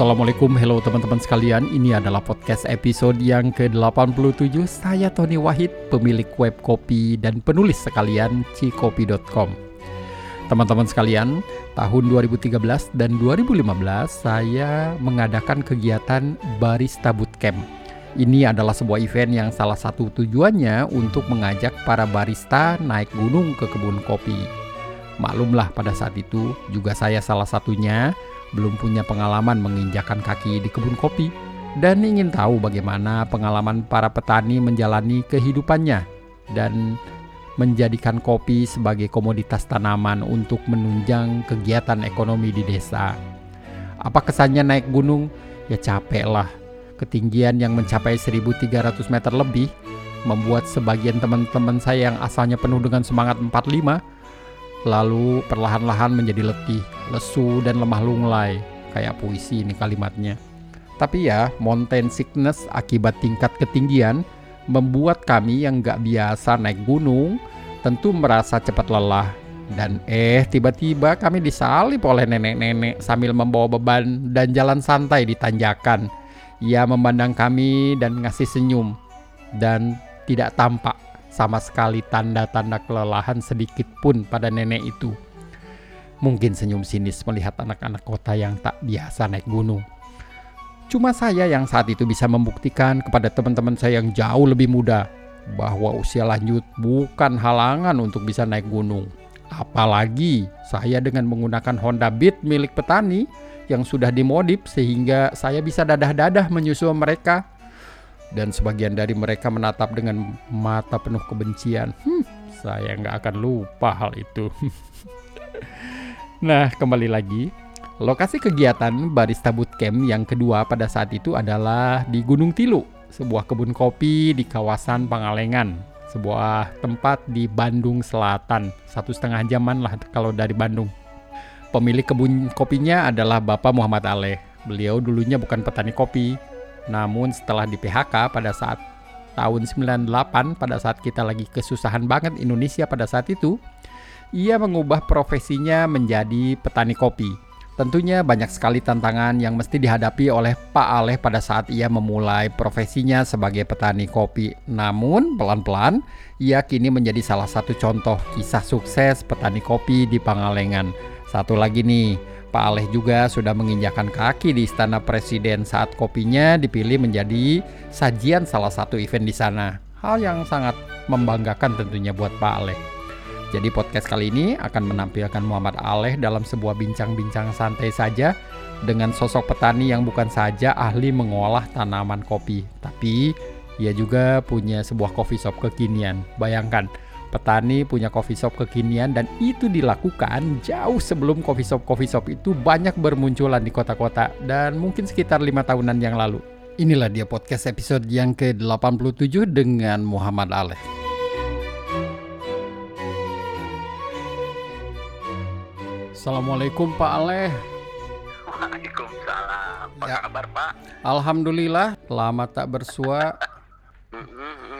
Assalamualaikum, hello teman-teman sekalian. Ini adalah podcast episode yang ke-87. Saya Tony Wahid, pemilik web kopi dan penulis sekalian cikopi.com. Teman-teman sekalian, tahun 2013 dan 2015 saya mengadakan kegiatan Barista Bootcamp. Ini adalah sebuah event yang salah satu tujuannya untuk mengajak para barista naik gunung ke kebun kopi. Maklumlah pada saat itu juga saya salah satunya belum punya pengalaman menginjakan kaki di kebun kopi dan ingin tahu bagaimana pengalaman para petani menjalani kehidupannya dan menjadikan kopi sebagai komoditas tanaman untuk menunjang kegiatan ekonomi di desa. Apa kesannya naik gunung? Ya capek lah. Ketinggian yang mencapai 1300 meter lebih membuat sebagian teman-teman saya yang asalnya penuh dengan semangat 45 lalu perlahan-lahan menjadi letih, lesu dan lemah lunglai. Kayak puisi ini kalimatnya. Tapi ya, mountain sickness akibat tingkat ketinggian membuat kami yang gak biasa naik gunung tentu merasa cepat lelah. Dan eh tiba-tiba kami disalip oleh nenek-nenek sambil membawa beban dan jalan santai di tanjakan. Ia memandang kami dan ngasih senyum dan tidak tampak sama sekali tanda-tanda kelelahan sedikit pun pada nenek itu. Mungkin senyum sinis melihat anak-anak kota yang tak biasa naik gunung. Cuma saya yang saat itu bisa membuktikan kepada teman-teman saya yang jauh lebih muda bahwa usia lanjut bukan halangan untuk bisa naik gunung. Apalagi saya dengan menggunakan Honda Beat milik petani yang sudah dimodif sehingga saya bisa dadah-dadah menyusul mereka. Dan sebagian dari mereka menatap dengan mata penuh kebencian. Hmm, saya nggak akan lupa hal itu. nah, kembali lagi. Lokasi kegiatan Barista Bootcamp yang kedua pada saat itu adalah di Gunung Tilu, sebuah kebun kopi di kawasan Pangalengan, sebuah tempat di Bandung Selatan, satu setengah jaman lah kalau dari Bandung. Pemilik kebun kopinya adalah Bapak Muhammad Aleh. Beliau dulunya bukan petani kopi, namun setelah di PHK pada saat tahun 98 pada saat kita lagi kesusahan banget Indonesia pada saat itu, ia mengubah profesinya menjadi petani kopi. Tentunya banyak sekali tantangan yang mesti dihadapi oleh Pak Aleh pada saat ia memulai profesinya sebagai petani kopi. Namun, pelan-pelan ia kini menjadi salah satu contoh kisah sukses petani kopi di Pangalengan. Satu lagi nih, Pak Aleh juga sudah menginjakan kaki di Istana Presiden saat kopinya dipilih menjadi sajian salah satu event di sana. Hal yang sangat membanggakan tentunya buat Pak Aleh. Jadi podcast kali ini akan menampilkan Muhammad Aleh dalam sebuah bincang-bincang santai saja dengan sosok petani yang bukan saja ahli mengolah tanaman kopi, tapi ia juga punya sebuah coffee shop kekinian. Bayangkan, petani punya coffee shop kekinian dan itu dilakukan jauh sebelum coffee shop coffee shop itu banyak bermunculan di kota-kota dan mungkin sekitar lima tahunan yang lalu. Inilah dia podcast episode yang ke-87 dengan Muhammad Aleh. Assalamualaikum Pak Aleh. Waalaikumsalam. Apa Ya. kabar Pak? Alhamdulillah, lama tak bersua.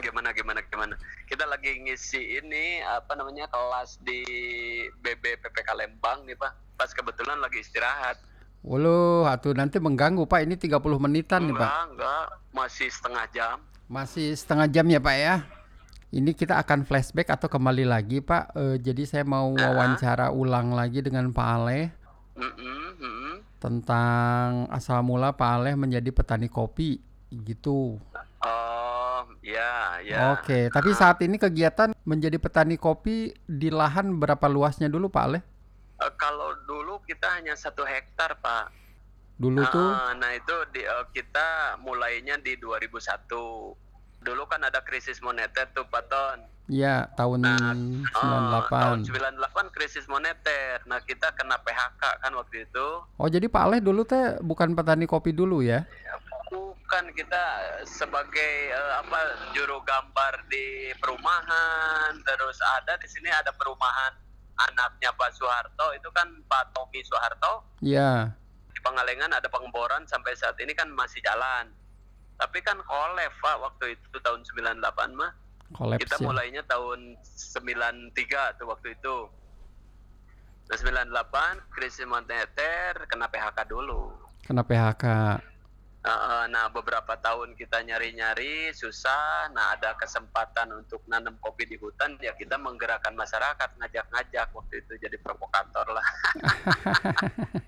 Gimana gimana gimana? Kita lagi ngisi ini apa namanya kelas di BB PPK Lembang nih Pak. Pas kebetulan lagi istirahat. Waduh, atuh nanti mengganggu Pak. Ini 30 menitan nih Pak. Enggak enggak masih setengah jam. Masih setengah jam ya Pak ya. Ini kita akan flashback atau kembali lagi Pak. Eh, jadi saya mau wawancara ulang lagi dengan Pak Aleh Mm-mm, mm-mm. tentang asal mula Pak Aleh menjadi petani kopi gitu. Oh ya ya. Oke, tapi saat ini kegiatan menjadi petani kopi di lahan berapa luasnya dulu Pak Aleh? Eh, kalau dulu kita hanya satu hektar Pak. Dulu tuh Ah, nah itu di, eh, kita mulainya di 2001. Dulu kan ada krisis moneter tuh Pak Ton. ya tahun Oh, tahun 98. 98 krisis moneter. Nah, kita kena PHK kan waktu itu. Oh, jadi Pak Aleh dulu teh bukan petani kopi dulu ya? Bukan kita sebagai eh, apa juru gambar di perumahan, terus ada di sini ada perumahan anaknya Pak Soeharto itu kan Pak Tommy Soeharto Ya. di Pangalengan ada pengeboran sampai saat ini kan masih jalan. Tapi kan kolef Pak waktu itu tahun 98 mah. Kolaps Kita ya. mulainya tahun 93 tuh waktu itu. Nah 98 krisis moneter kena PHK dulu. Kena PHK. Uh, nah beberapa tahun kita nyari-nyari susah, nah ada kesempatan untuk nanam kopi di hutan ya kita menggerakkan masyarakat ngajak-ngajak waktu itu jadi provokator lah.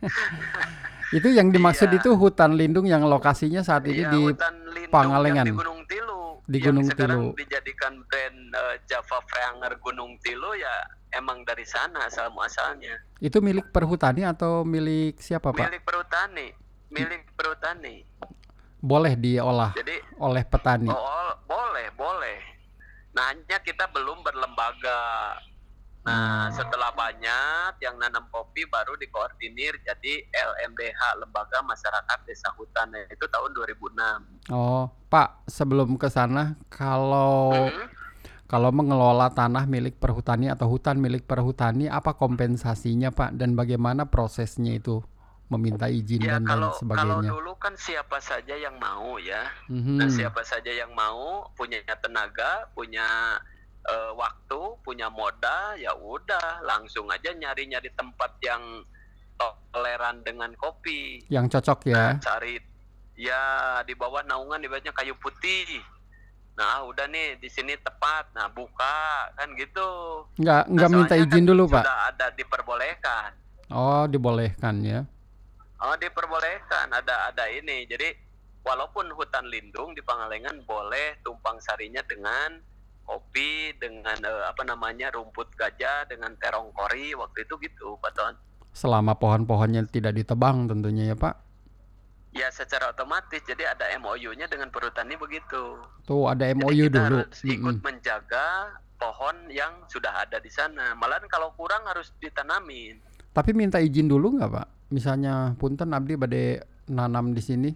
itu yang dimaksud Iya. itu hutan lindung yang lokasinya saat ini Iya, di hutan Pangalengan. di Gunung Tilu. Di yang Gunung sekarang Tilu. dijadikan brand uh, Java Franger Gunung Tilu ya emang dari sana asal muasalnya. itu milik perhutani atau milik siapa Pak? Milik perhutani, milik perhutani. Boleh diolah Jadi oleh petani. Oh, boleh, boleh. Nah, hanya kita belum berlembaga. Nah, Hmm. setelah banyak yang nanam kopi baru dikoordinir jadi LMDH Lembaga Masyarakat Desa Hutan Nah, itu tahun 2006. Oh, Pak, sebelum ke sana kalau Hmm. kalau mengelola tanah milik perhutani atau hutan milik perhutani apa kompensasinya, Pak? Dan bagaimana prosesnya itu meminta izin Ya dan lain kalau kalau sebagainya? dulu kan siapa saja yang mau ya. Mhm. Nah, siapa saja yang mau punya tenaga, punya eh, waktu, punya modal, ya udah langsung aja nyari-nyari tempat yang toleran dengan kopi. Yang cocok ya. Nah, cari ya di bawah naungan ibaratnya kayu putih. Nah, ah, udah nih di sini tepat. Nah, buka kan gitu. Nggak Nah, nggak minta soalnya izin kan dulu, Pak. Sudah ada diperbolehkan. Oh, dibolehkan ya. Oh, diperbolehkan. Ada ada ini. Jadi walaupun hutan lindung di Pangalengan boleh tumpang sarinya dengan kopi, dengan eh, apa namanya rumput gajah, dengan terong kori waktu itu gitu, Pak Ton. Selama pohon-pohonnya tidak ditebang tentunya ya, Pak. Ya secara otomatis jadi ada MOU-nya dengan perhutani begitu. Tuh ada Jadi MOU kita dulu. harus ikut Mm-mm. menjaga pohon yang sudah ada di sana. Malahan kalau kurang harus ditanamin. Tapi minta izin dulu nggak, Pak? Misalnya punten abdi bade nanam di sini.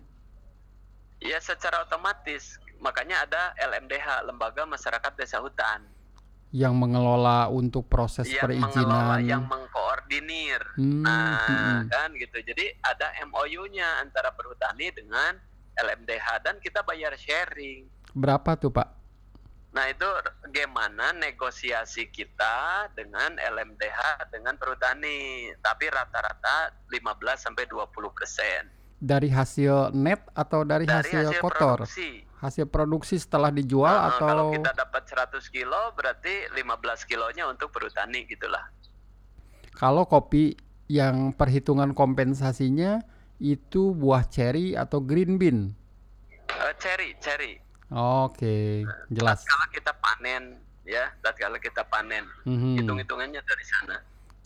Ya secara otomatis. Makanya ada LMDH, Lembaga Masyarakat Desa Hutan. yang mengelola untuk proses yang mengelola, perizinan. yang mengkoordinir. Hmm, Nah, hmm. kan gitu. Jadi ada MOU-nya antara perhutani dengan LMDH dan kita bayar sharing. Berapa tuh, Pak? Nah, itu gimana negosiasi kita dengan LMDH dengan perhutani. Tapi rata-rata 15 sampai 20 persen Dari hasil net atau dari, dari hasil, hasil kotor? produksi. Hasil produksi setelah dijual Nah, atau Kalau kita dapat 100 kilo, berarti 15 kilonya untuk perhutani gitulah. kalau kopi yang perhitungan kompensasinya itu buah cherry atau green bean? Eh, cherry, cherry. Oke, jelas. Kalau kita panen, ya, kalau kita panen, Mhm. hitung-hitungannya dari sana.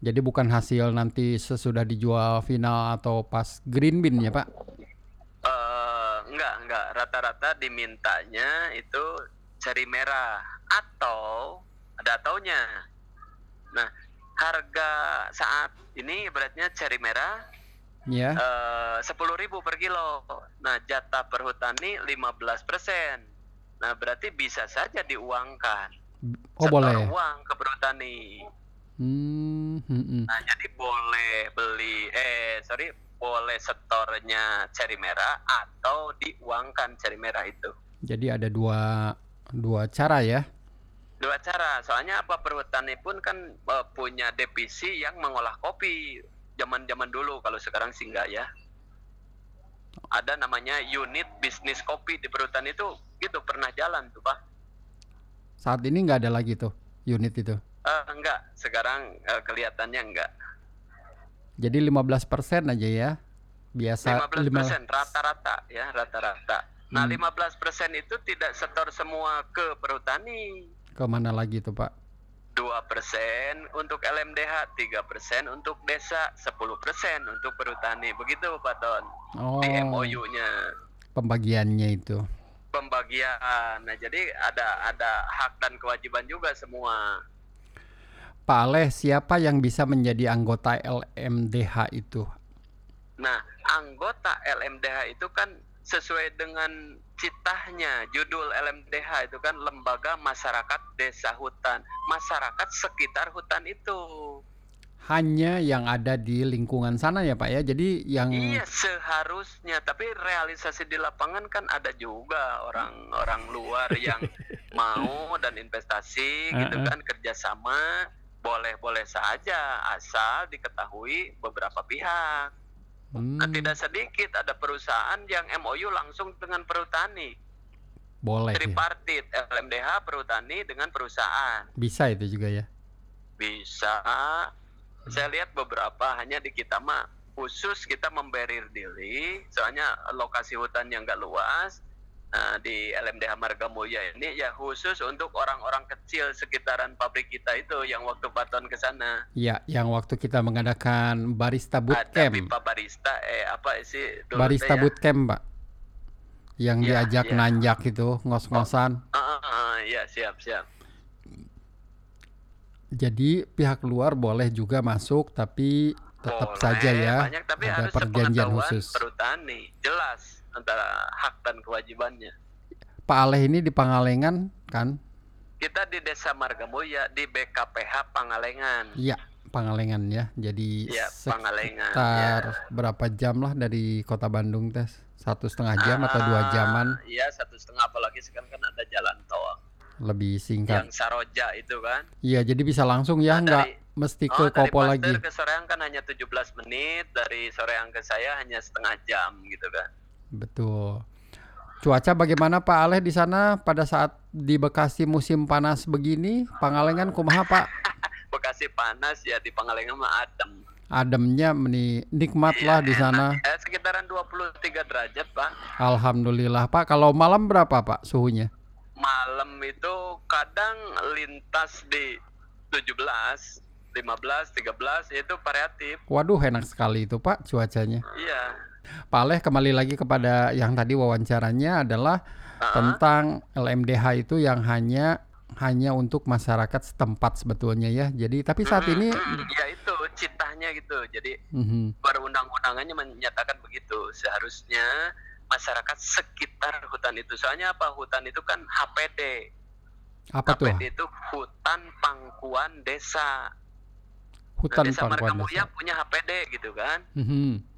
Jadi bukan hasil nanti sesudah dijual final atau pas green bean ya, Pak? Eh, enggak, enggak. Rata-rata dimintanya itu cherry merah atau ada taunya. Nah, harga saat ini beratnya cherry merah Ya. eh, sepuluh ribu per kilo. Nah, jatah perhutani 15 persen. Nah, berarti bisa saja diuangkan. Oh, Setor boleh. uang ke perhutani. Hmm, hmm, hmm. Nah, jadi boleh beli, eh sorry, boleh setornya cherry merah atau diuangkan cherry merah itu. Jadi ada dua dua cara ya. Dua cara, soalnya apa perhutani pun kan eh, punya divisi yang mengolah kopi. Zaman-zaman dulu, kalau sekarang sih enggak ya. Ada namanya unit bisnis kopi di perhutani itu, gitu pernah jalan tuh pak. Saat ini nggak ada lagi tuh unit itu. Eh, enggak, sekarang eh, kelihatannya enggak. Jadi 15% aja ya. Biasa 15% lima- rata-rata ya rata-rata. Nah, Hmm. 15% itu tidak setor semua ke perhutani. ke mana lagi tuh, Pak? 2% untuk LMDH, 3% untuk desa, 10% untuk perhutani. Begitu Pak Ton. Oh, Di MOU-nya pembagiannya itu. pembagian. Nah, jadi ada ada hak dan kewajiban juga semua. Pak Aleh, siapa yang bisa menjadi anggota LMDH itu? Nah, anggota LMDH itu kan sesuai dengan citahnya, judul LMDH itu kan Lembaga Masyarakat Desa Hutan, masyarakat sekitar hutan itu. Hanya yang ada di lingkungan sana ya, Pak ya. Jadi yang Iya, seharusnya, tapi realisasi di lapangan kan ada juga orang-orang luar yang mau dan investasi gitu kan kerjasama boleh-boleh saja asal diketahui beberapa pihak. Hmm, tidak sedikit ada perusahaan yang MOU langsung dengan perhutani, boleh ya. tripartit, LMDH, perhutani dengan perusahaan. Bisa itu juga ya. Bisa. Saya lihat beberapa hanya di kita mah khusus kita memberir diri, soalnya lokasi hutan yang nggak luas. Nah, di LMDH Margamuya ini ya khusus untuk orang-orang kecil sekitaran pabrik kita itu yang waktu Paton ke sana. Ya, yang waktu kita mengadakan barista Ada bootcamp. pipa barista eh apa sih Barista ya? bootcamp, Pak. Yang Iya, diajak iya. nanjak itu, ngos-ngosan. Ah, ah, ah, ya siap siap. Jadi pihak luar boleh juga masuk tapi tetap Boleh, saja ya banyak tapi ada harus perjanjian khusus. perhutani jelas antara hak dan kewajibannya. Pak Aleh ini di Pangalengan kan? Kita di Desa Margamuya di BKPH Pangalengan. Iya, Pangalengan ya. Jadi Iya, Pangalengan. sekitar ya. berapa jam lah dari kota Bandung tes? Satu setengah jam atau dua Ah, jaman? Iya satu setengah apalagi sekarang kan ada jalan tol Lebih singkat. yang Saroja itu kan. Iya, jadi bisa langsung ya, Nah, nggak dari- mesti Oh, ke dari Kopo lagi. Pasteur ke Soreang kan hanya 17 menit, dari Soreang ke saya hanya setengah jam gitu kan. Betul. Cuaca bagaimana Pak Aleh di sana pada saat di Bekasi musim panas begini? Pangalengan kumaha Pak? Bekasi panas ya di Pangalengan mah adem. Ademnya meni nikmat Iya, lah di sana. Eh, sekitaran 23 derajat, Pak. Alhamdulillah Pak. Kalau malam berapa Pak suhunya? Malam itu kadang lintas di 17, 15, 13 itu variatif. Waduh enak sekali itu Pak cuacanya. Iya. Pak Aleh kembali lagi kepada yang tadi wawancaranya adalah Ah, tentang LMDH itu yang hanya hanya untuk masyarakat setempat sebetulnya ya. Jadi tapi saat mm, ini ya itu citahnya gitu. Jadi Mhm. perundang-undangannya menyatakan begitu. Seharusnya masyarakat sekitar hutan itu. Soalnya apa? Hutan itu kan HPD. apa tuh? HPD itu hutan pangkuan desa. Nah, Hutan desa Pangkuan Desa. punya HPD gitu kan. Mhm.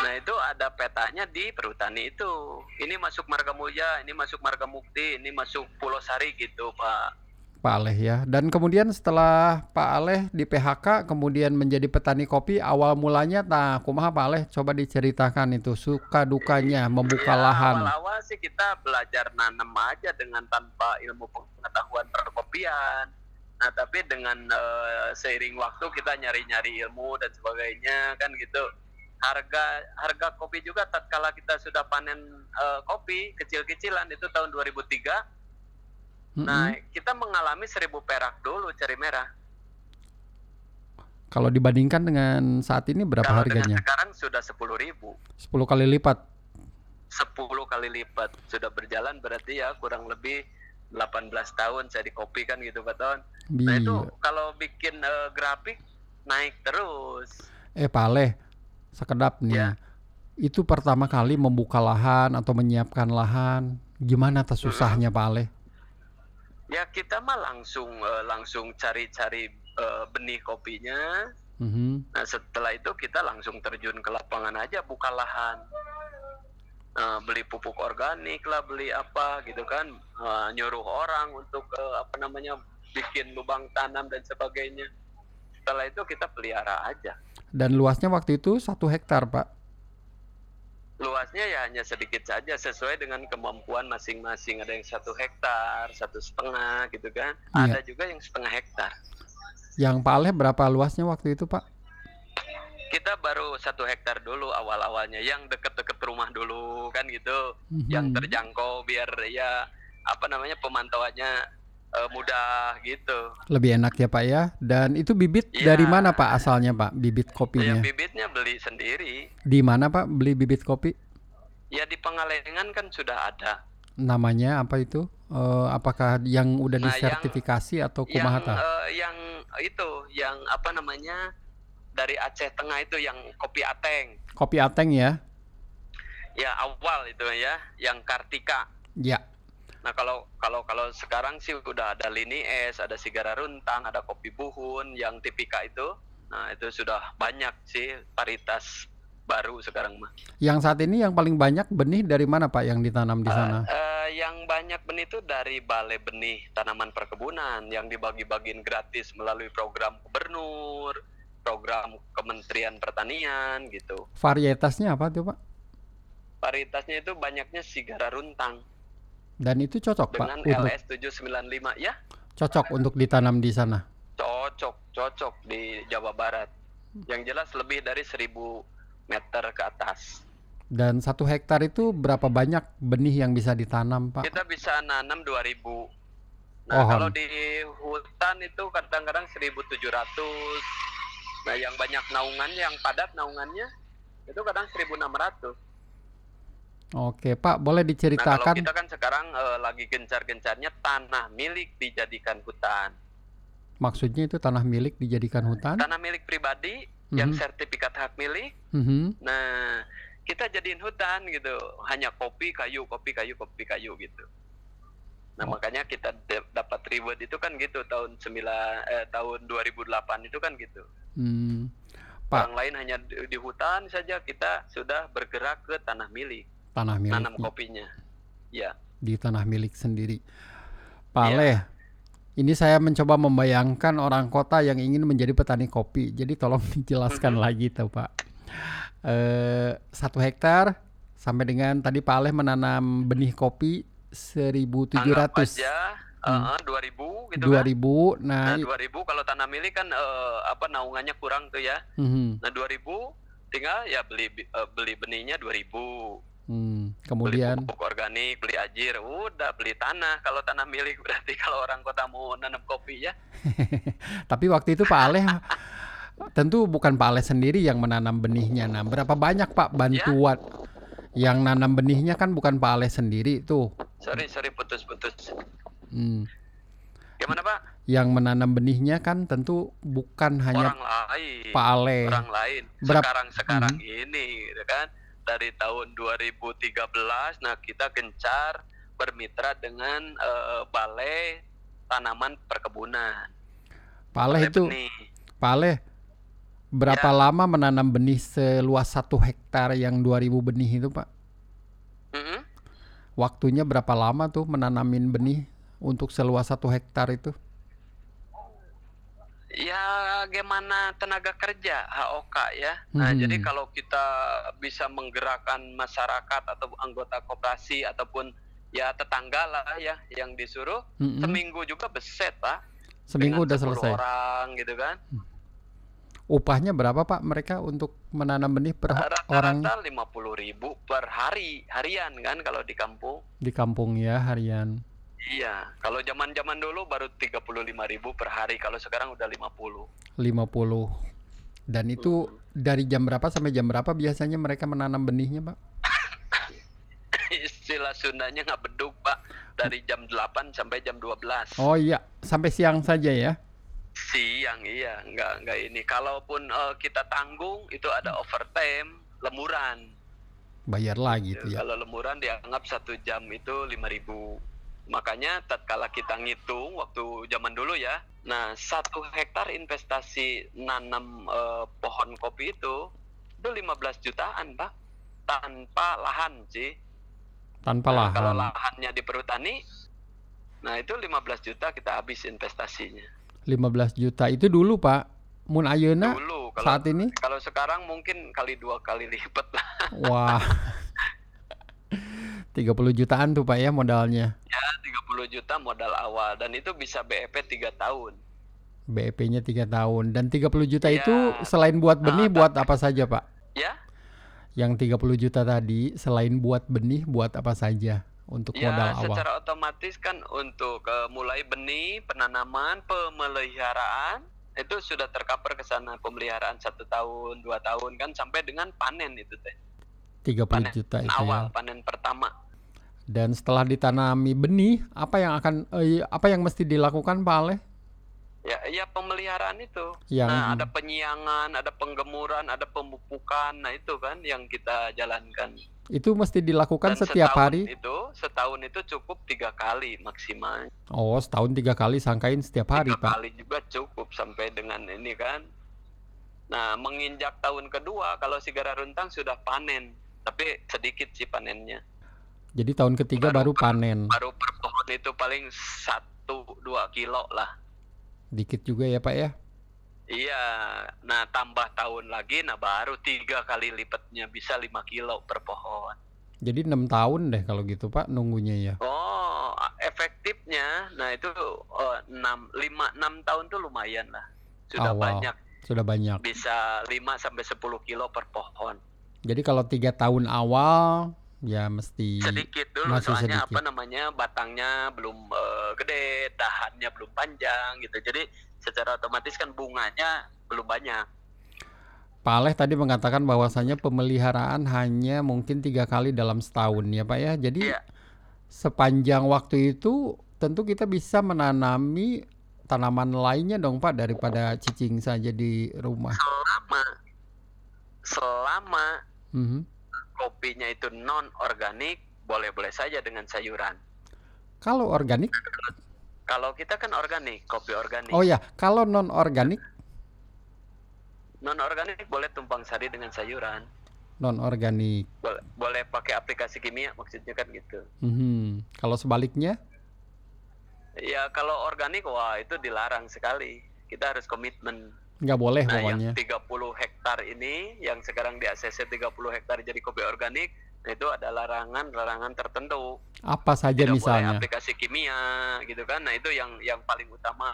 Nah itu ada petanya di perhutani itu. Ini masuk Margamuya, ini masuk Margamukti, ini masuk Pulau Sari gitu Pak. Pak Aleh ya. Dan kemudian setelah Pak Aleh di PHK kemudian menjadi petani kopi awal mulanya nah kumaha Pak Aleh coba diceritakan itu suka dukanya membuka Ya, lahan. Awal-awal sih kita belajar nanam aja dengan tanpa ilmu pengetahuan perkopian. Nah tapi dengan eh, seiring waktu kita nyari-nyari ilmu dan sebagainya kan gitu. Harga harga kopi juga tatkala kita sudah panen eh, kopi kecil-kecilan itu tahun 2003 Mm-mm. Nah, kita mengalami seribu perak dulu cari merah. Kalau dibandingkan dengan saat ini berapa Kalau harganya? sekarang sudah sepuluh ribu, 10 kali lipat. sepuluh kali lipat sudah berjalan berarti ya kurang lebih 18 tahun saya di kopi kan gitu Pak Ton. Nah itu Iya. kalau bikin eh, grafik naik terus. Eh Pak Aleh, sekedap nih. Ya. Itu pertama kali membuka lahan atau menyiapkan lahan. Gimana tas susahnya Pak Aleh? Ya kita mah langsung eh, langsung cari-cari eh, benih kopinya. Mhm. Nah setelah itu kita langsung terjun ke lapangan aja buka lahan. Eh, beli pupuk organik lah, beli apa gitu kan, Eh, nyuruh orang untuk eh, apa namanya bikin lubang tanam dan sebagainya. Setelah itu kita pelihara aja. Dan luasnya waktu itu satu hektar Pak. Luasnya ya hanya sedikit saja sesuai dengan kemampuan masing-masing. Ada yang satu hektar, satu setengah gitu kan. Iya. Ada juga yang setengah hektar. Yang Pak Aleh berapa luasnya waktu itu Pak? Kita baru satu hektar dulu awal-awalnya, yang deket-deket rumah dulu kan gitu. Mhm. yang terjangkau biar ya apa namanya pemantauannya eh, mudah gitu. Lebih enak ya Pak ya. Dan itu bibit Iya. dari mana Pak asalnya Pak? Bibit Ya kopinya. bibitnya beli sendiri. Di mana Pak beli bibit kopi? Ya di Pangalengan kan sudah ada. Namanya apa itu? Eh, apakah yang udah Nah, yang- disertifikasi atau Yang kumaha tah? eh, yang itu yang apa namanya dari Aceh Tengah itu yang kopi Ateng. Kopi Ateng ya? Ya awal itu ya, yang Kartika. Ya. Nah kalau kalau kalau sekarang sih udah ada Lini Es, ada Sigara Runtang, ada Kopi Buhun, yang tipika itu. Nah itu sudah banyak sih varietas baru sekarang mah. Yang saat ini yang paling banyak benih dari mana Pak yang ditanam di sana? Eh, yang banyak benih itu dari Balai Benih Tanaman Perkebunan yang dibagi-bagiin gratis melalui program gubernur, program Kementerian Pertanian gitu. Varietasnya apa tuh Pak? Varietasnya itu banyaknya sigara runtang Dan itu cocok Pak dengan LS 795 ya. cocok untuk ditanam di sana. Cocok, cocok di Jawa Barat. Yang jelas lebih dari 1000 meter ke atas. Dan satu hektar itu berapa banyak benih yang bisa ditanam Pak? Kita bisa nanam 2000. Nah, Pohon. kalau di hutan itu kadang-kadang 1700. Nah, yang banyak naungannya, yang padat naungannya itu kadang 1600. Oke Pak, boleh Nah, kalau diceritakan kita kan sekarang eh, lagi gencar-gencarnya tanah milik dijadikan hutan. maksudnya itu tanah milik dijadikan hutan? Tanah milik pribadi yang Mhm. sertifikat hak milik. Mhm. Nah, kita jadiin hutan gitu. Hanya kopi, kayu, kopi, kayu, kopi, kayu gitu. Nah, Oh. makanya kita dapat reward itu kan gitu tahun 9 eh, tahun 2008 itu kan gitu. Hmm. Pak, Orang lain hanya di, di hutan saja kita sudah bergerak ke tanah milik, tanah milik nanam kopinya. Ya. di tanah milik sendiri. Pak. Aleh, ini saya mencoba membayangkan orang kota yang ingin menjadi petani kopi. Jadi tolong dijelaskan Mhm. lagi tuh Pak. Eh, satu hektar sampai dengan tadi Pak Aleh menanam benih kopi 1.700. Anggap aja Hmm. eh, 2000 gitu 2000. kan. Nah, Nah, i- 2000 kalau tanah milik kan eh, apa naungannya kurang tuh ya. mhm. Nah, 2000 tinggal ya beli eh, beli benihnya 2000. Hmm, Beli kemudian pupuk organik, beli ajir, udah beli tanah. Kalau tanah milik berarti kalau orang kota mau nanam kopi ya. tapi waktu itu Pak Aleh tentu bukan Pak Aleh sendiri yang menanam benihnya. Nah, berapa banyak Pak bantuan yang nanam benihnya kan bukan Pak Aleh sendiri tuh. Sorry, sorry putus-putus. Hmm. Gimana, Pak? Yang menanam benihnya kan tentu bukan hanya Orang lain. Pak Ale. Orang lain. Berap- Sekarang-sekarang Mhm. ini gitu kan dari tahun 2013 nah kita gencar bermitra dengan eh, Balai Tanaman Perkebunan. Balai itu Benih. Aleh berapa Ya. lama menanam benih seluas satu hektar yang 2000 benih itu Pak? Mhm. Waktunya berapa lama tuh menanamin benih untuk seluas satu hektar itu? Ya gimana tenaga kerja HOK ya. Nah, Hmm. jadi kalau kita bisa menggerakkan masyarakat atau anggota koperasi ataupun ya tetangga lah ya yang disuruh Mm-mm. seminggu juga beset, Pak. Seminggu udah 10 selesai. orang gitu kan. Upahnya berapa Pak mereka untuk menanam benih per orang Rata-rata 50.000 per hari, harian kan kalau di kampung. di kampung ya harian? Iya, kalau zaman-zaman dulu baru 35.000 per hari, kalau sekarang udah 50. 50. Dan itu dari jam berapa sampai jam berapa biasanya mereka menanam benihnya, Pak? Istilah Sundanya nggak beduk, Pak. Dari jam 8 sampai jam 12. Oh iya, sampai siang saja ya. Siang iya, nggak nggak ini. Kalaupun eh, kita tanggung itu ada overtime, lemuran. Bayar lagi tuh ya. Kalau lemuran dianggap satu jam itu 5000 Makanya tatkala kita ngitung waktu zaman dulu ya, nah satu hektar investasi nanam eh, pohon kopi itu itu 15 jutaan pak, tanpa lahan sih. Tanpa Nah, Kalau lahan. lahannya di perhutani, nah itu 15 juta kita habis investasinya. 15 juta itu dulu, Pak. Mun ayeuna dulu kalau saat ini kalau sekarang mungkin kali dua kali lipat lah. wah. 30 jutaan tuh Pak ya modalnya. Ya 30 juta modal awal dan itu bisa BEP 3 tahun. BEP-nya 3 tahun dan 30 juta Iya. itu selain buat benih Ah, buat apa saja, Pak? Ya, Yang 30 juta tadi selain buat benih buat apa saja untuk ya modal awal? secara otomatis kan untuk eh, mulai benih, penanaman, pemeliharaan itu sudah tercover ke sana pemeliharaan satu tahun, dua tahun kan sampai dengan panen itu teh. 30 Panen juta itu awal ya. panen pertama. Dan setelah ditanami benih, apa yang akan eh, apa yang mesti dilakukan Pak Ale? Ya, ya pemeliharaan itu. Yang Nah, ada penyiangan, ada penggemuran, ada pemupukan. Nah, itu kan yang kita jalankan. itu mesti dilakukan Dan setiap setahun hari. Itu setahun itu cukup tiga kali maksimal. Oh, setahun tiga kali sangkain setiap hari, tiga Pak. kali juga cukup sampai dengan ini kan. Nah, menginjak tahun kedua kalau sigara runtang sudah panen, tapi sedikit sih panennya. Jadi tahun ketiga baru, Baru panen. Baru per pohon itu paling satu dua kilo lah. Dikit juga ya, Pak ya. Iya, nah tambah tahun lagi, nah baru tiga kali lipatnya bisa 5 kilo per pohon. Jadi enam tahun deh kalau gitu Pak nunggunya ya. Oh, efektifnya, nah itu eh, enam lima enam tahun tuh lumayan lah, sudah Awal. banyak, Sudah banyak. bisa 5 sampai 10 kilo per pohon. Jadi kalau tiga tahun awal ya mesti Sedikit dulu, masih soalnya sedikit. apa namanya batangnya belum eh, gede, dahannya belum panjang gitu. Jadi secara otomatis kan bunganya belum banyak. Pak Aleh tadi mengatakan bahwasanya pemeliharaan hanya mungkin tiga kali dalam setahun ya Pak ya. Jadi Iya. sepanjang waktu itu tentu kita bisa menanami tanaman lainnya dong Pak daripada cicing saja di rumah. Selama selama Mhm. kopinya itu non organik, boleh-boleh saja dengan sayuran. Kalau organik, Kalau kita kan organik, kopi organik. oh ya, kalau non organik, Non organik boleh tumpang sari dengan sayuran. non organik. Boleh, boleh pakai aplikasi kimia maksudnya kan gitu. Mhm. Kalau sebaliknya, Ya kalau organik wah itu dilarang sekali. Kita harus komitmen. Nggak boleh Nah, pokoknya. yang 30 hektar ini yang sekarang di ACC 30 hektar jadi kopi organik, itu ada larangan-larangan tertentu. Apa saja Tidak boleh misalnya? aplikasi kimia gitu kan. Nah, itu yang yang paling utama.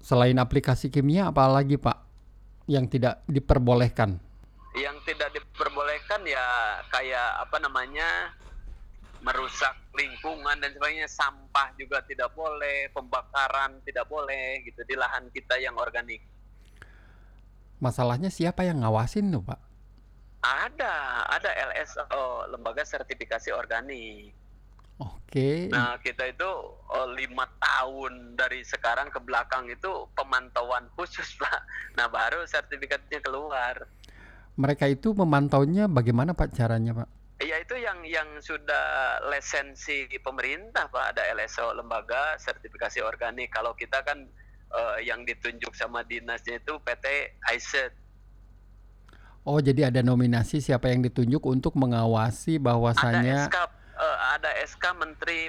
Selain aplikasi kimia, apa lagi Pak yang tidak diperbolehkan? Yang tidak diperbolehkan ya kayak apa namanya? merusak lingkungan dan sebagainya, sampah juga tidak boleh, pembakaran tidak boleh gitu di lahan kita yang organik. Masalahnya siapa yang ngawasin tuh Pak? Ada, ada LSO, lembaga sertifikasi organik. Oke. Nah, kita itu oh, lima tahun dari sekarang ke belakang itu pemantauan khusus, Pak. Nah, baru sertifikatnya keluar. Mereka itu memantaunya bagaimana Pak caranya Pak? Ya itu yang yang sudah lisensi pemerintah, Pak. Ada LSO, lembaga sertifikasi organik. Kalau kita kan eh, yang ditunjuk sama dinasnya itu PT ISET. Oh jadi ada nominasi siapa yang ditunjuk untuk mengawasi Ada bahwasanya SK, eh, ada SK Menteri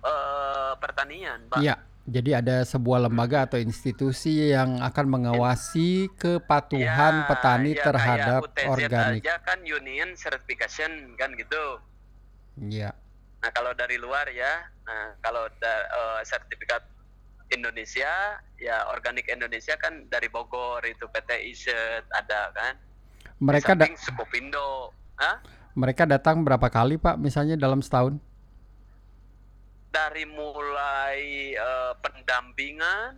eh, Pertanian, Pak. Iya, jadi ada sebuah lembaga atau institusi yang akan mengawasi kepatuhan Ya, petani ya, terhadap kayak organik. aja kan Union Certification kan gitu. Iya. Nah kalau dari luar ya, nah kalau da- eh, sertifikat Indonesia ya organik Indonesia kan dari Bogor itu PT ISET ada kan. Mereka da- Di samping Sukopindo, Hah? mereka datang berapa kali Pak misalnya dalam setahun? dari mulai eh, pendampingan,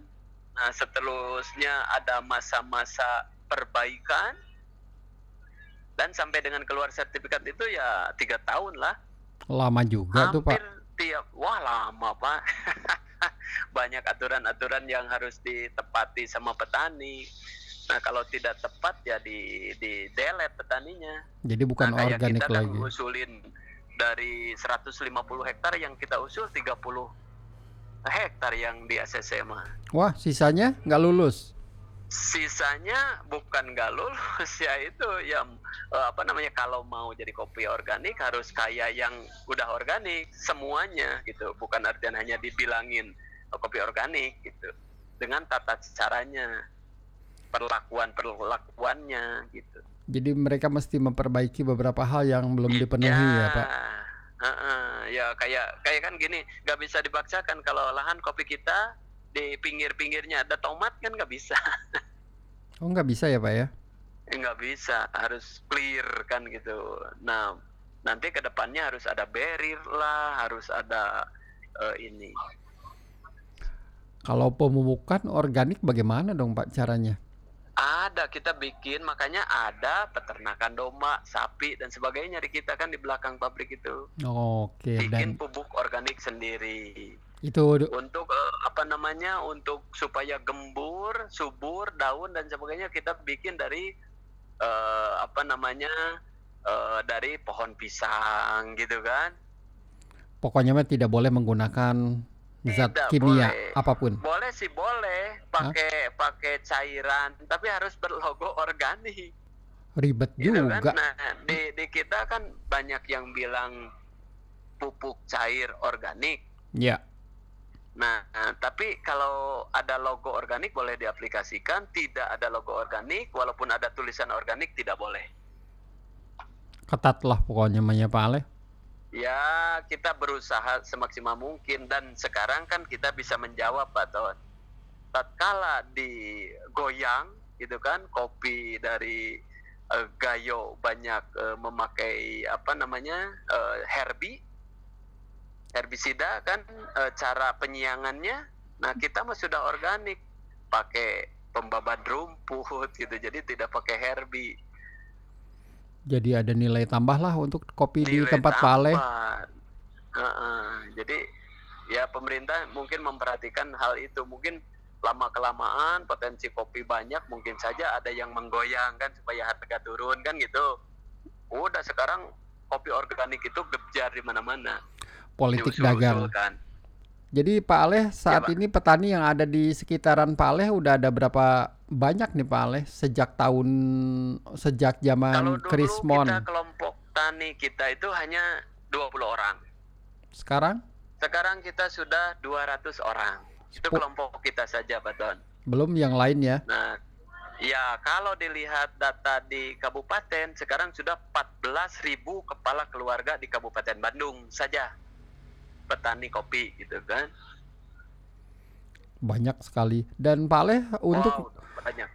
nah seterusnya ada masa-masa perbaikan dan sampai dengan keluar sertifikat itu ya tiga tahun lah. Lama juga tuh hampir Pak. tiap wah lama pak banyak aturan-aturan yang harus ditepati sama petani nah kalau tidak tepat ya di di delete petaninya Jadi bukan nah, kayak organik kita lagi. ngusulin dari 150 hektar yang kita usul 30 hektar yang di ACC mah Wah sisanya nggak lulus. Sisanya bukan nggak lulus ya itu yang eh, apa namanya kalau mau jadi kopi organik harus kayak yang udah organik semuanya gitu. Bukan artinya hanya dibilangin eh, kopi organik gitu. Dengan tata caranya perlakuan perlakuannya gitu. Jadi mereka mesti memperbaiki beberapa hal yang belum dipenuhi ya Pak. Heeh, ya kayak kayak kan gini nggak bisa dipaksakan kalau lahan kopi kita di pinggir-pinggirnya. Ada tomat kan nggak bisa? Oh nggak bisa ya Pak ya? Eh, nggak bisa. Harus clear kan gitu. Nah nanti ke depannya harus ada barrier lah harus ada eh, ini. Kalau pemupukan organik bagaimana dong Pak caranya? ada kita bikin. Makanya ada peternakan domba sapi dan sebagainya di kita kan di belakang pabrik itu. Oke dan bikin pupuk organik sendiri itu untuk eh, apa namanya untuk supaya gembur subur daun dan sebagainya kita bikin dari eh, apa namanya eh, dari pohon pisang gitu kan? Pokoknya mah tidak boleh menggunakan zat Tidak kimia boleh. apa pun. boleh sih boleh. Pakai pakai cairan tapi harus berlogo organik. Ribet gitu juga. kan nah di di kita kan banyak yang bilang pupuk cair organik. Ya, Nah, eh, tapi kalau ada logo organik boleh diaplikasikan, tidak ada logo organik, walaupun ada tulisan organik tidak boleh. Ketat lah pokoknya namanya Pak Ale. Ya, kita berusaha semaksimal mungkin dan sekarang kan kita bisa menjawab Pak Ton. Tatkala digoyang gitu kan, kopi dari uh, Gayo banyak uh, memakai apa namanya uh, Herbie herbisida kan e, cara penyiangannya nah kita mah sudah organik. Pakai pembabat rumput gitu jadi tidak pakai herbi. Jadi ada nilai tambah lah untuk kopi nilai di tempat Pak Ale uh -uh. jadi ya pemerintah mungkin memperhatikan hal itu. Mungkin lama kelamaan potensi kopi banyak mungkin saja ada yang menggoyangkan supaya harga turun kan gitu. Udah sekarang kopi organik itu gejar di mana-mana politik dagang. Jadi Pak Aleh saat ya, ini petani yang ada di sekitaran Pak Aleh udah ada berapa banyak nih Pak Aleh sejak tahun sejak zaman Krismon? Kalau kita kelompok tani kita itu hanya 20 orang. Sekarang? Sekarang kita sudah 200 orang. Itu kelompok kita saja, Pak Don. Belum yang lain ya? Nah, ya kalau dilihat data di kabupaten sekarang sudah 14.000 kepala keluarga di Kabupaten Bandung saja petani kopi gitu kan banyak sekali dan Pak Leh untuk wow, banyak.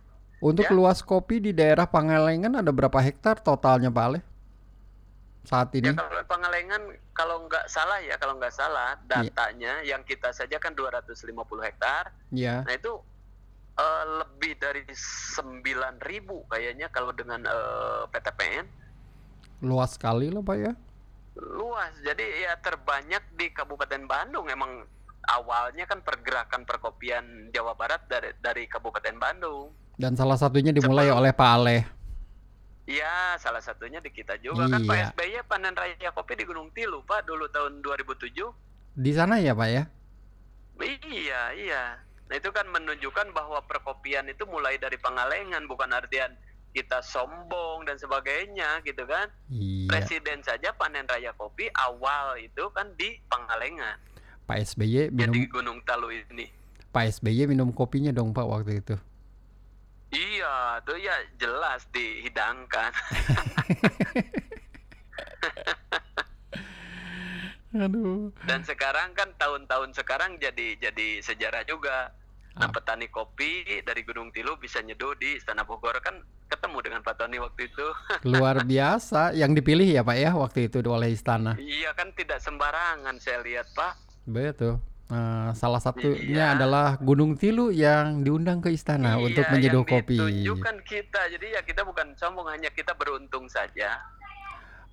untuk ya? luas kopi di daerah Pangalengan ada berapa hektar totalnya Pak Leh saat ini? Ya, kalau Pangalengan kalau nggak salah ya kalau nggak salah iya. datanya ya. yang kita saja kan 250 hektar. Ya. Nah itu uh, lebih dari 9.000 kayaknya kalau dengan uh, eh, PTPN. Luas sekali loh Pak ya? Luas jadi ya terbanyak di Kabupaten Bandung emang awalnya kan pergerakan perkopian Jawa Barat dari dari Kabupaten Bandung dan salah satunya dimulai Sebelum, oleh Pak Aleh Iya, salah satunya di kita juga kan, iya. kan Pak SBY panen raya kopi di Gunung Tilu Pak dulu tahun 2007. Di sana ya Pak ya? Iya, iya. Nah itu kan menunjukkan bahwa perkopian itu mulai dari Pangalengan bukan artian kita sombong dan sebagainya gitu kan. Iya. Presiden saja panen raya kopi awal itu kan di Pangalengan. Pak SBY minum di Gunung Talu ini. Pak SBY minum kopinya dong Pak waktu itu. Iya, tuh ya jelas dihidangkan. Aduh. Dan sekarang kan tahun-tahun sekarang jadi jadi sejarah juga. Nah, ah. petani kopi dari Gunung Tilu bisa nyeduh di Istana Bogor kan ketemu dengan Pak Tony waktu itu. Luar biasa, yang dipilih ya Pak ya waktu itu oleh istana. Iya kan tidak sembarangan saya lihat Pak. Betul. Nah, salah satunya iya. adalah Gunung Tilu yang diundang ke istana iya, untuk menyeduh kopi. Tunjukkan kita, jadi ya kita bukan sombong hanya kita beruntung saja.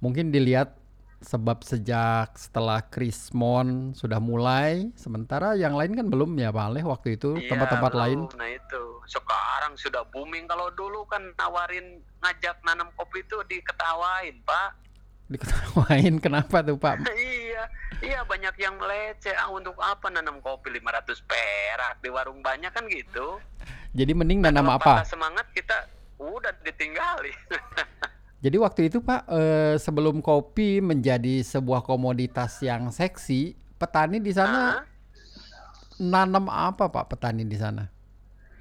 Mungkin dilihat sebab sejak setelah Krismon sudah mulai, sementara yang lain kan belum ya Pak Aleh waktu itu iya, tempat-tempat iya, lain. Nah itu sekarang sudah booming kalau dulu kan nawarin ngajak nanam kopi itu diketawain Pak. Diketawain kenapa tuh Pak? iya, iya banyak yang meleceh ah, untuk apa nanam kopi 500 perak di warung banyak kan gitu. Jadi mending nanam nah, apa? Semangat kita udah ditinggali. Jadi waktu itu Pak, eh, sebelum kopi menjadi sebuah komoditas yang seksi, petani di sana nanam apa Pak petani di sana?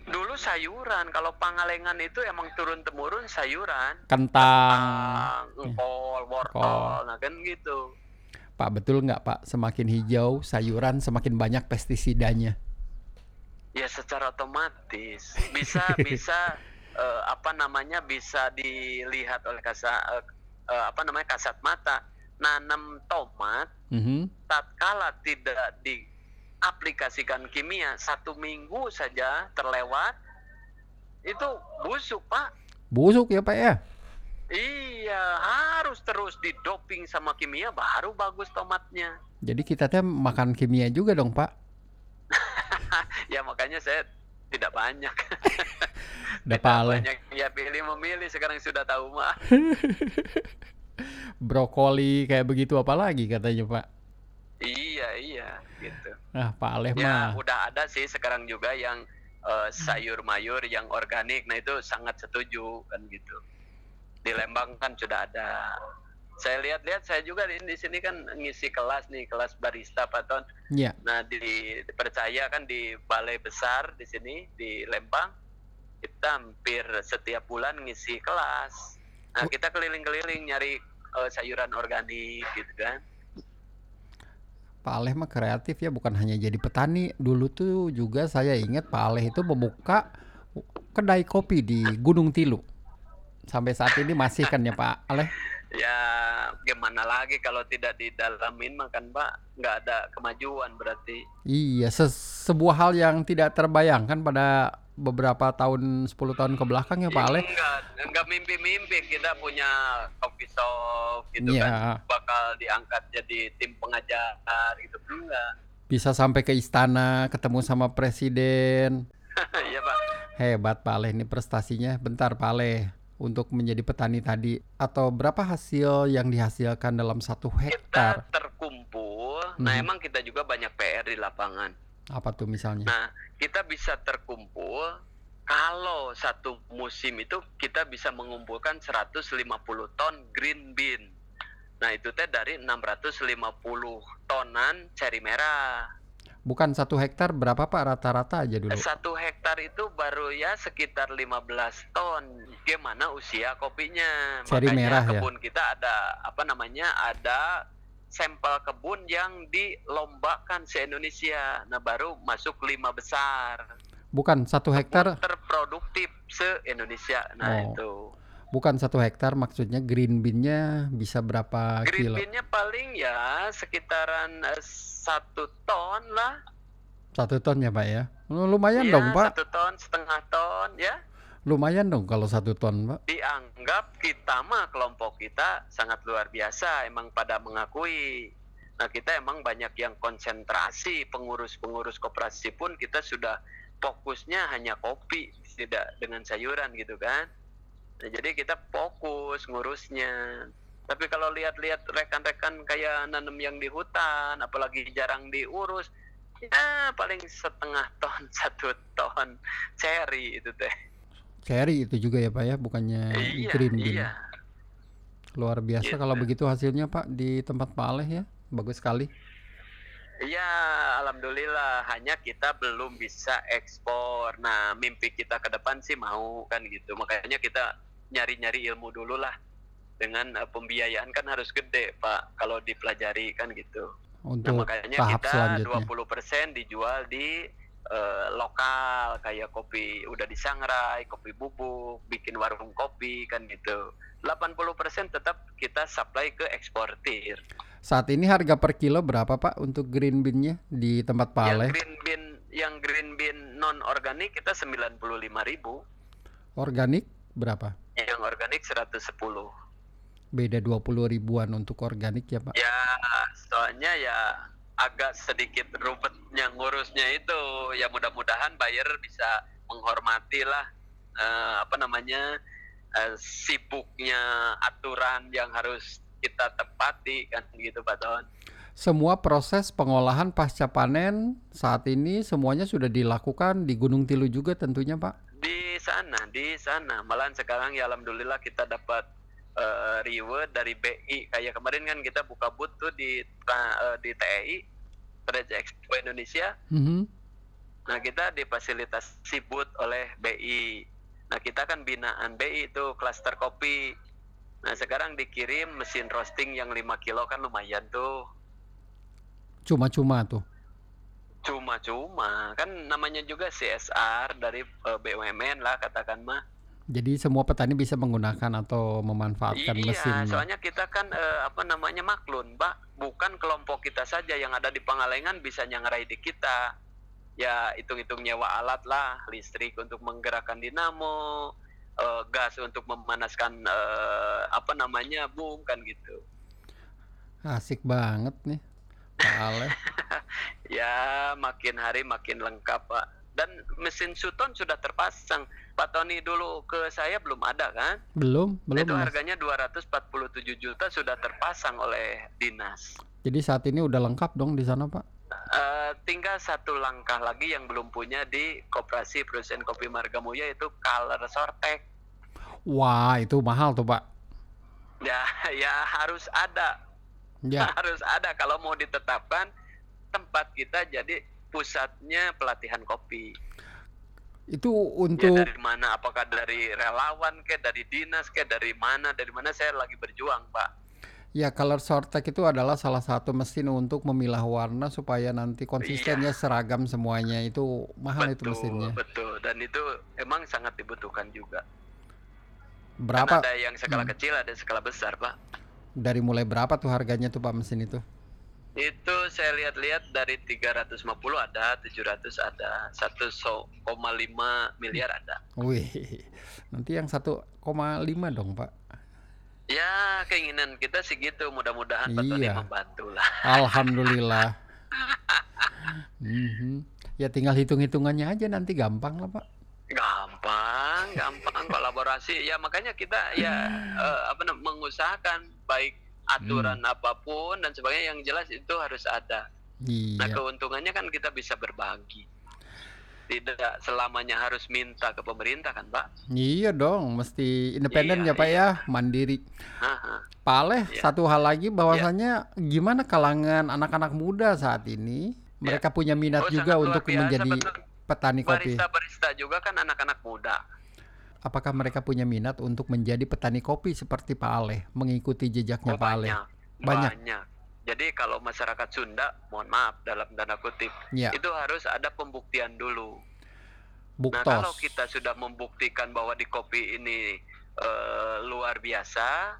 Dulu sayuran, kalau Pangalengan itu emang turun temurun sayuran. Kentang, kol, wortel, nah kan gitu. Pak betul nggak Pak, semakin hijau sayuran semakin banyak pestisidanya? Ya secara otomatis bisa bisa uh, apa namanya bisa dilihat oleh kasa uh, uh, apa namanya kasat mata. Nanam tomat mm-hmm. tatkala tidak diaplikasikan kimia satu minggu saja terlewat itu busuk pak. Busuk ya pak ya? Iya harus terus didoping sama kimia baru bagus tomatnya. Jadi kita teh makan kimia juga dong pak. Ya makanya saya tidak banyak Udah pale. Banyak ya pilih memilih sekarang sudah tahu mah. Brokoli kayak begitu apa lagi katanya Pak? Iya iya gitu. Ah Pak Aleh ya, mah. udah ada sih sekarang juga yang uh, sayur mayur yang organik. Nah itu sangat setuju kan gitu. Di Lembang kan sudah ada. Saya lihat-lihat saya juga di, di sini kan ngisi kelas nih kelas barista Pak Ton. Iya. Nah di, dipercaya kan di balai besar di sini di Lembang kita hampir setiap bulan ngisi kelas. Nah kita keliling-keliling nyari eh, sayuran organik gitu kan. Pak Aleh mah kreatif ya, bukan hanya jadi petani. Dulu tuh juga saya ingat Pak Aleh itu membuka kedai kopi di Gunung Tilu. Sampai saat ini masih kan ya Pak Aleh? Ya gimana lagi kalau tidak didalamin makan Pak nggak ada kemajuan berarti. Iya, se- sebuah hal yang tidak terbayangkan pada beberapa tahun 10 tahun ke belakang ya Pak Aleh. Enggak, enggak mimpi-mimpi kita punya coffee shop gitu Iya. kan bakal diangkat jadi tim pengajar gitu enggak. Bisa sampai ke istana, ketemu sama presiden. Iya Pak. Hebat Pak Aleh ini prestasinya. Bentar Pak Aleh, untuk menjadi petani tadi atau berapa hasil yang dihasilkan dalam satu Kita hektar? terkumpul. Nah Mhm. emang kita juga banyak PR di lapangan. Apa tuh misalnya? Nah kita bisa terkumpul kalau satu musim itu kita bisa mengumpulkan 150 ton green bean. Nah itu teh dari 650 tonan ceri merah. Bukan satu hektar berapa Pak rata-rata aja dulu? Satu hektar itu baru ya sekitar 15 ton. Gimana usia kopinya? Ceri Makanya merah ya? kebun kita ada apa namanya? Ada sampel kebun yang dilombakan se Indonesia. Nah baru masuk lima besar. Bukan satu hektar, Terproduktif se Indonesia. Nah Oh. itu. Bukan satu hektar maksudnya green bean-nya bisa berapa Green kilo? bean-nya paling ya sekitaran eh, satu ton lah. Satu ton ya Pak ya? Oh, Lumayan Iya, dong Pak, satu ton setengah ton ya. lumayan dong kalau satu ton Pak. dianggap kita mah kelompok kita sangat luar biasa emang pada mengakui nah kita emang banyak yang konsentrasi pengurus-pengurus koperasi pun kita sudah fokusnya hanya kopi tidak dengan sayuran gitu kan nah, jadi kita fokus ngurusnya tapi kalau lihat-lihat rekan-rekan kayak nanam yang di hutan apalagi jarang diurus ya paling setengah ton satu ton cherry itu teh Cherry itu juga ya Pak ya, bukannya iya green bean. iya Luar biasa Gitu. kalau begitu hasilnya Pak di tempat Pak Aleh ya. Bagus sekali. Iya, alhamdulillah. Hanya kita belum bisa ekspor. Nah, mimpi kita ke depan sih mau kan gitu. Makanya kita nyari-nyari ilmu dulu lah. Dengan eh, pembiayaan kan harus gede, Pak. Kalau dipelajari kan gitu. Nah, Untuk makanya tahap kita selanjutnya. 20% dijual di eh, lokal kayak kopi udah disangrai, kopi bubuk, bikin warung kopi kan gitu. 80% tetap kita supply ke eksportir. Saat ini harga per kilo berapa Pak untuk green bean-nya di tempat Pak yang green bean yang green bean non organik kita 95.000 Organik berapa? yang organik 110 Beda 20 ribuan untuk organik ya Pak. ya soalnya ya agak sedikit rupetnya ngurusnya itu ya mudah-mudahan buyer bisa menghormati lah eh, apa namanya eh, sibuknya aturan yang harus kita tepati kan gitu Pak Ton Semua proses pengolahan pasca panen saat ini semuanya sudah dilakukan di Gunung Tilu juga tentunya Pak. Di sana di sana. Malahan sekarang ya alhamdulillah kita dapat eh, reward dari BI kayak kemarin kan kita buka booth tuh di eh, di TEI Trade Expo Indonesia. Mhm. nah kita difasilitasi booth oleh BI nah kita kan binaan BI itu klaster kopi. Nah sekarang dikirim mesin roasting yang 5 kilo kan lumayan tuh. Cuma-cuma tuh. Cuma-cuma kan namanya juga CSR dari eh, BUMN lah katakan mah Jadi semua petani bisa menggunakan atau memanfaatkan iya, mesinnya. soalnya kita kan eh, apa namanya maklun, Mbak. Bukan kelompok kita saja yang ada di Pangalengan bisa nyangrai di kita. Ya hitung-hitung nyewa alat lah, listrik untuk menggerakkan dinamo, eh, gas untuk memanaskan eh, apa namanya boom kan gitu. Asik banget nih. Pak Aleh. Ya makin hari makin lengkap, Pak. Dan mesin suton sudah terpasang. Pak Tony dulu ke saya belum ada kan? Belum, belum. itu Mas. harganya 247 juta sudah terpasang oleh dinas. Jadi saat ini udah lengkap dong di sana Pak. Eh, tinggal satu langkah lagi yang belum punya di Koperasi Produsen Kopi Margamuya yaitu Color Sortek. Wah, itu mahal tuh Pak. Ya, ya harus ada. Ya, Harus ada kalau mau ditetapkan tempat kita jadi pusatnya pelatihan kopi. itu Ya untuk dari mana? Apakah dari relawan ke dari dinas ke dari mana? Dari mana saya lagi berjuang, Pak. ya color sortek itu adalah salah satu mesin untuk memilah warna supaya nanti konsistennya seragam semuanya. Itu mahal itu Betul, mesinnya. betul. Dan itu emang sangat dibutuhkan juga. Kan Berapa ada yang skala Hmm. kecil, ada skala besar, Pak. Dari mulai berapa tuh harganya tuh Pak mesin itu? Itu saya lihat-lihat dari 350 ada, 700 ada, 1,5 miliar ada. Wih, nanti yang 1,5 dong Pak. Ya, keinginan kita sih gitu. Mudah-mudahan Iya. membantu lah. Alhamdulillah. Mhm. Ya tinggal hitung-hitungannya aja nanti gampang lah Pak. Gampang, gampang kolaborasi. Ya makanya kita ya eh, apa namanya mengusahakan baik aturan Hmm. apa pun dan sebagainya yang jelas itu harus ada. Nah Iya. keuntungannya kan kita bisa berbagi. Tidak selamanya harus minta ke pemerintah kan Pak? Iya dong, mesti independen Iya, ya Pak iya. ya, mandiri. Haha. Pak Aleh, Iya. satu hal lagi bahwasannya gimana kalangan anak-anak muda saat ini? Mereka punya minat Oh, juga untuk biasa, menjadi betul. Petani kopi. Barista-barista juga kan anak-anak muda. Apakah mereka punya minat untuk menjadi petani kopi seperti Pak Aleh, mengikuti jejaknya Oh, Pak Aleh? banyak, Banyak. banyak. Jadi kalau masyarakat Sunda, mohon maaf dalam tanda kutip, Ya, itu harus ada pembuktian dulu. Nah, buktos. kalau kita sudah membuktikan bahwa di kopi ini eh, luar biasa,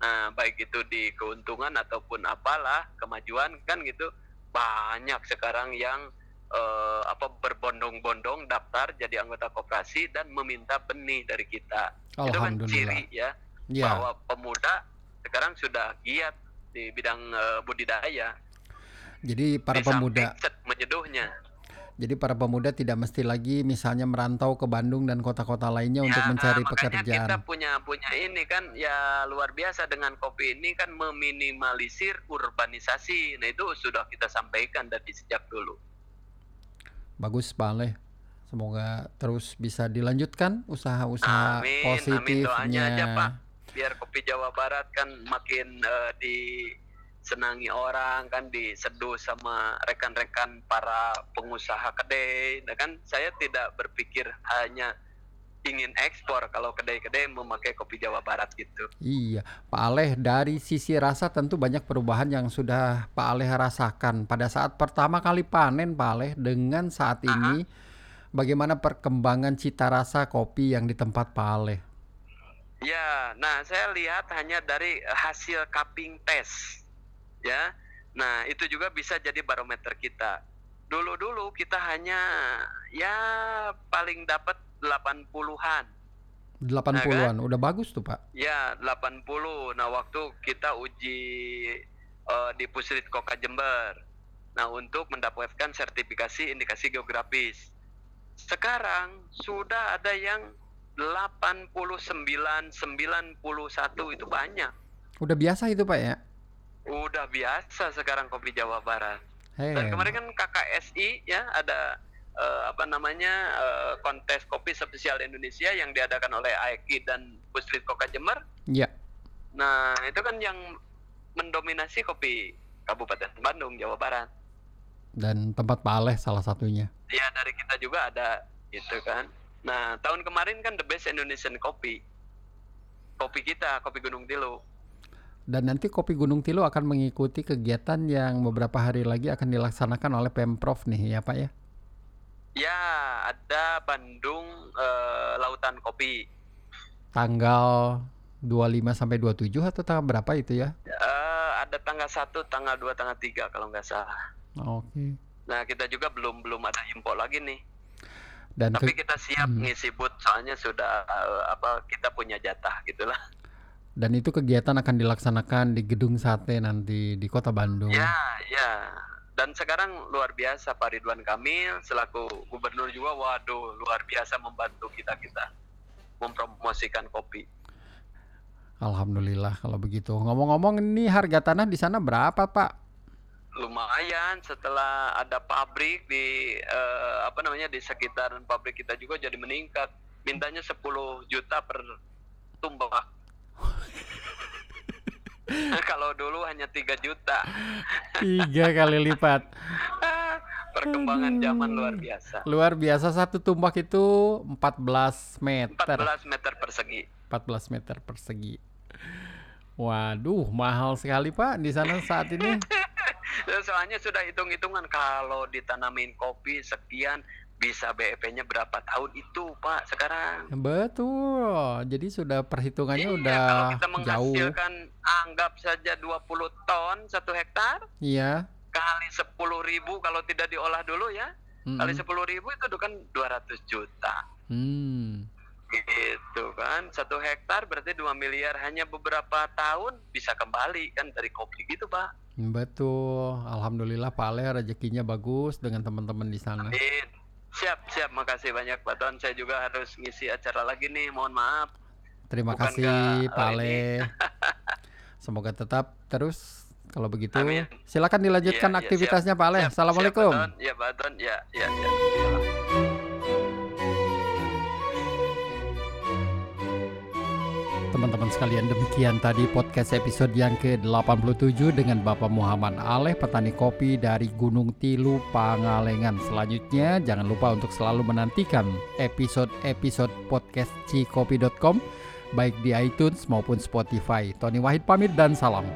nah baik itu di keuntungan ataupun apalah kemajuan kan gitu, banyak sekarang yang eh, apa berbondong-bondong daftar jadi anggota koperasi dan meminta benih dari kita. Itu kan ciri ya Ya, bahwa pemuda sekarang sudah giat di bidang eh, budidaya. jadi para Di pemuda, menyeduhnya. jadi para pemuda tidak mesti lagi misalnya merantau ke Bandung dan kota-kota lainnya untuk Ya, mencari makanya pekerjaan. kita punya punya ini kan ya luar biasa dengan kopi ini kan meminimalisir urbanisasi. Nah itu sudah kita sampaikan dari sejak dulu. Bagus Pak Aleh. Semoga terus bisa dilanjutkan usaha-usaha Amin, amin. positifnya. Doanya aja, Pak. Biar kopi Jawa Barat kan makin eh, disenangi orang kan diseduh sama rekan-rekan para pengusaha kedai. Nah kan saya tidak berpikir hanya ingin ekspor kalau kedai-kedai memakai kopi Jawa Barat gitu. Iya, Pak Aleh dari sisi rasa tentu banyak perubahan yang sudah Pak Aleh rasakan pada saat pertama kali panen Pak Aleh dengan saat ini bagaimana perkembangan cita rasa kopi yang di tempat Pak Aleh. Ya, nah saya lihat hanya dari hasil cupping test, ya. Nah itu juga bisa jadi barometer kita. Dulu-dulu kita hanya ya paling dapat 80-an. 80-an, udah bagus tuh Pak. Ya, 80. Nah, waktu kita uji eh, di Pusrit Koka Jember. Nah, untuk mendapatkan sertifikasi indikasi geografis. Sekarang sudah ada yang 89, 91 itu banyak. Udah biasa itu Pak ya. Udah biasa sekarang kopi Jawa Barat. Hei. Dan kemarin kan KKSI ya ada eh, apa namanya eh, kontes kopi spesial Indonesia yang diadakan oleh AEKI dan Pusrit Koka Jember. Ya, Nah, itu kan yang mendominasi kopi Kabupaten Bandung, Jawa Barat. dan tempat Pak Aleh salah satunya. Ya, dari kita juga ada itu kan. Nah, tahun kemarin kan the best Indonesian kopi. Kopi kita, kopi Gunung Tilu. Dan nanti Kopi Gunung Tilu akan mengikuti kegiatan yang beberapa hari lagi akan dilaksanakan oleh Pemprov nih ya Pak ya. Ya, ada Bandung eh, Lautan Kopi. Tanggal 25 sampai 27 atau tanggal berapa itu ya? Eh, ada tanggal 1, tanggal 2, tanggal 3 kalau nggak salah. Oke. Nah, kita juga belum belum ada info lagi nih. Dan Tapi ke- kita siap Hmm. ngisi booth soalnya sudah eh, apa kita punya jatah gitulah. dan itu kegiatan akan dilaksanakan di Gedung Sate nanti di Kota Bandung. Ya, ya. Dan sekarang luar biasa Pak Ridwan Kamil selaku gubernur juga waduh luar biasa membantu kita-kita mempromosikan kopi. Alhamdulillah kalau begitu. Ngomong-ngomong ini harga tanah di sana berapa, Pak? Lumayan setelah ada pabrik di eh, apa namanya di sekitaran pabrik kita juga jadi meningkat. Mintanya 10 juta per tumbak. Kalau dulu hanya 3 juta. Tiga kali lipat. Perkembangan zaman luar Aduh. biasa. Luar biasa satu tumbak itu 14 meter. 14 meter persegi. 14 meter persegi. Waduh, mahal sekali Pak di sana saat ini. Soalnya sudah hitung-hitungan kalau ditanamin kopi sekian bisa BEP-nya berapa tahun itu Pak sekarang. Betul. Jadi sudah perhitungannya Iya, udah kalau kita jauh. menghasilkan anggap saja 20 ton satu hektar Iya. kali 10 ribu kalau tidak diolah dulu ya kali Mm-mm. 10 ribu itu kan 200 juta Hmm. gitu kan satu hektar berarti 2 miliar hanya beberapa tahun bisa kembali kan dari kopi gitu pak Betul. Alhamdulillah Pak Ale rezekinya bagus dengan teman-teman di sana. Amin. Siap siap makasih banyak Pak Ton saya juga harus ngisi acara lagi nih mohon maaf Terima Bukan kasih Pak Ale. Semoga tetap terus kalau begitu. Amin. Silakan dilanjutkan iya, aktivitasnya Pak Ale. Assalamualaikum. siap, Pak Ton. ya Pak Ton ya ya ya Teman-teman sekalian, demikian tadi podcast episode yang ke-87 dengan Bapak Muhammad Aleh, petani kopi dari Gunung Tilu, Pangalengan. Selanjutnya, jangan lupa untuk selalu menantikan episode-episode podcast cikopi.com, baik di iTunes maupun Spotify. Tony Wahid pamit dan salam.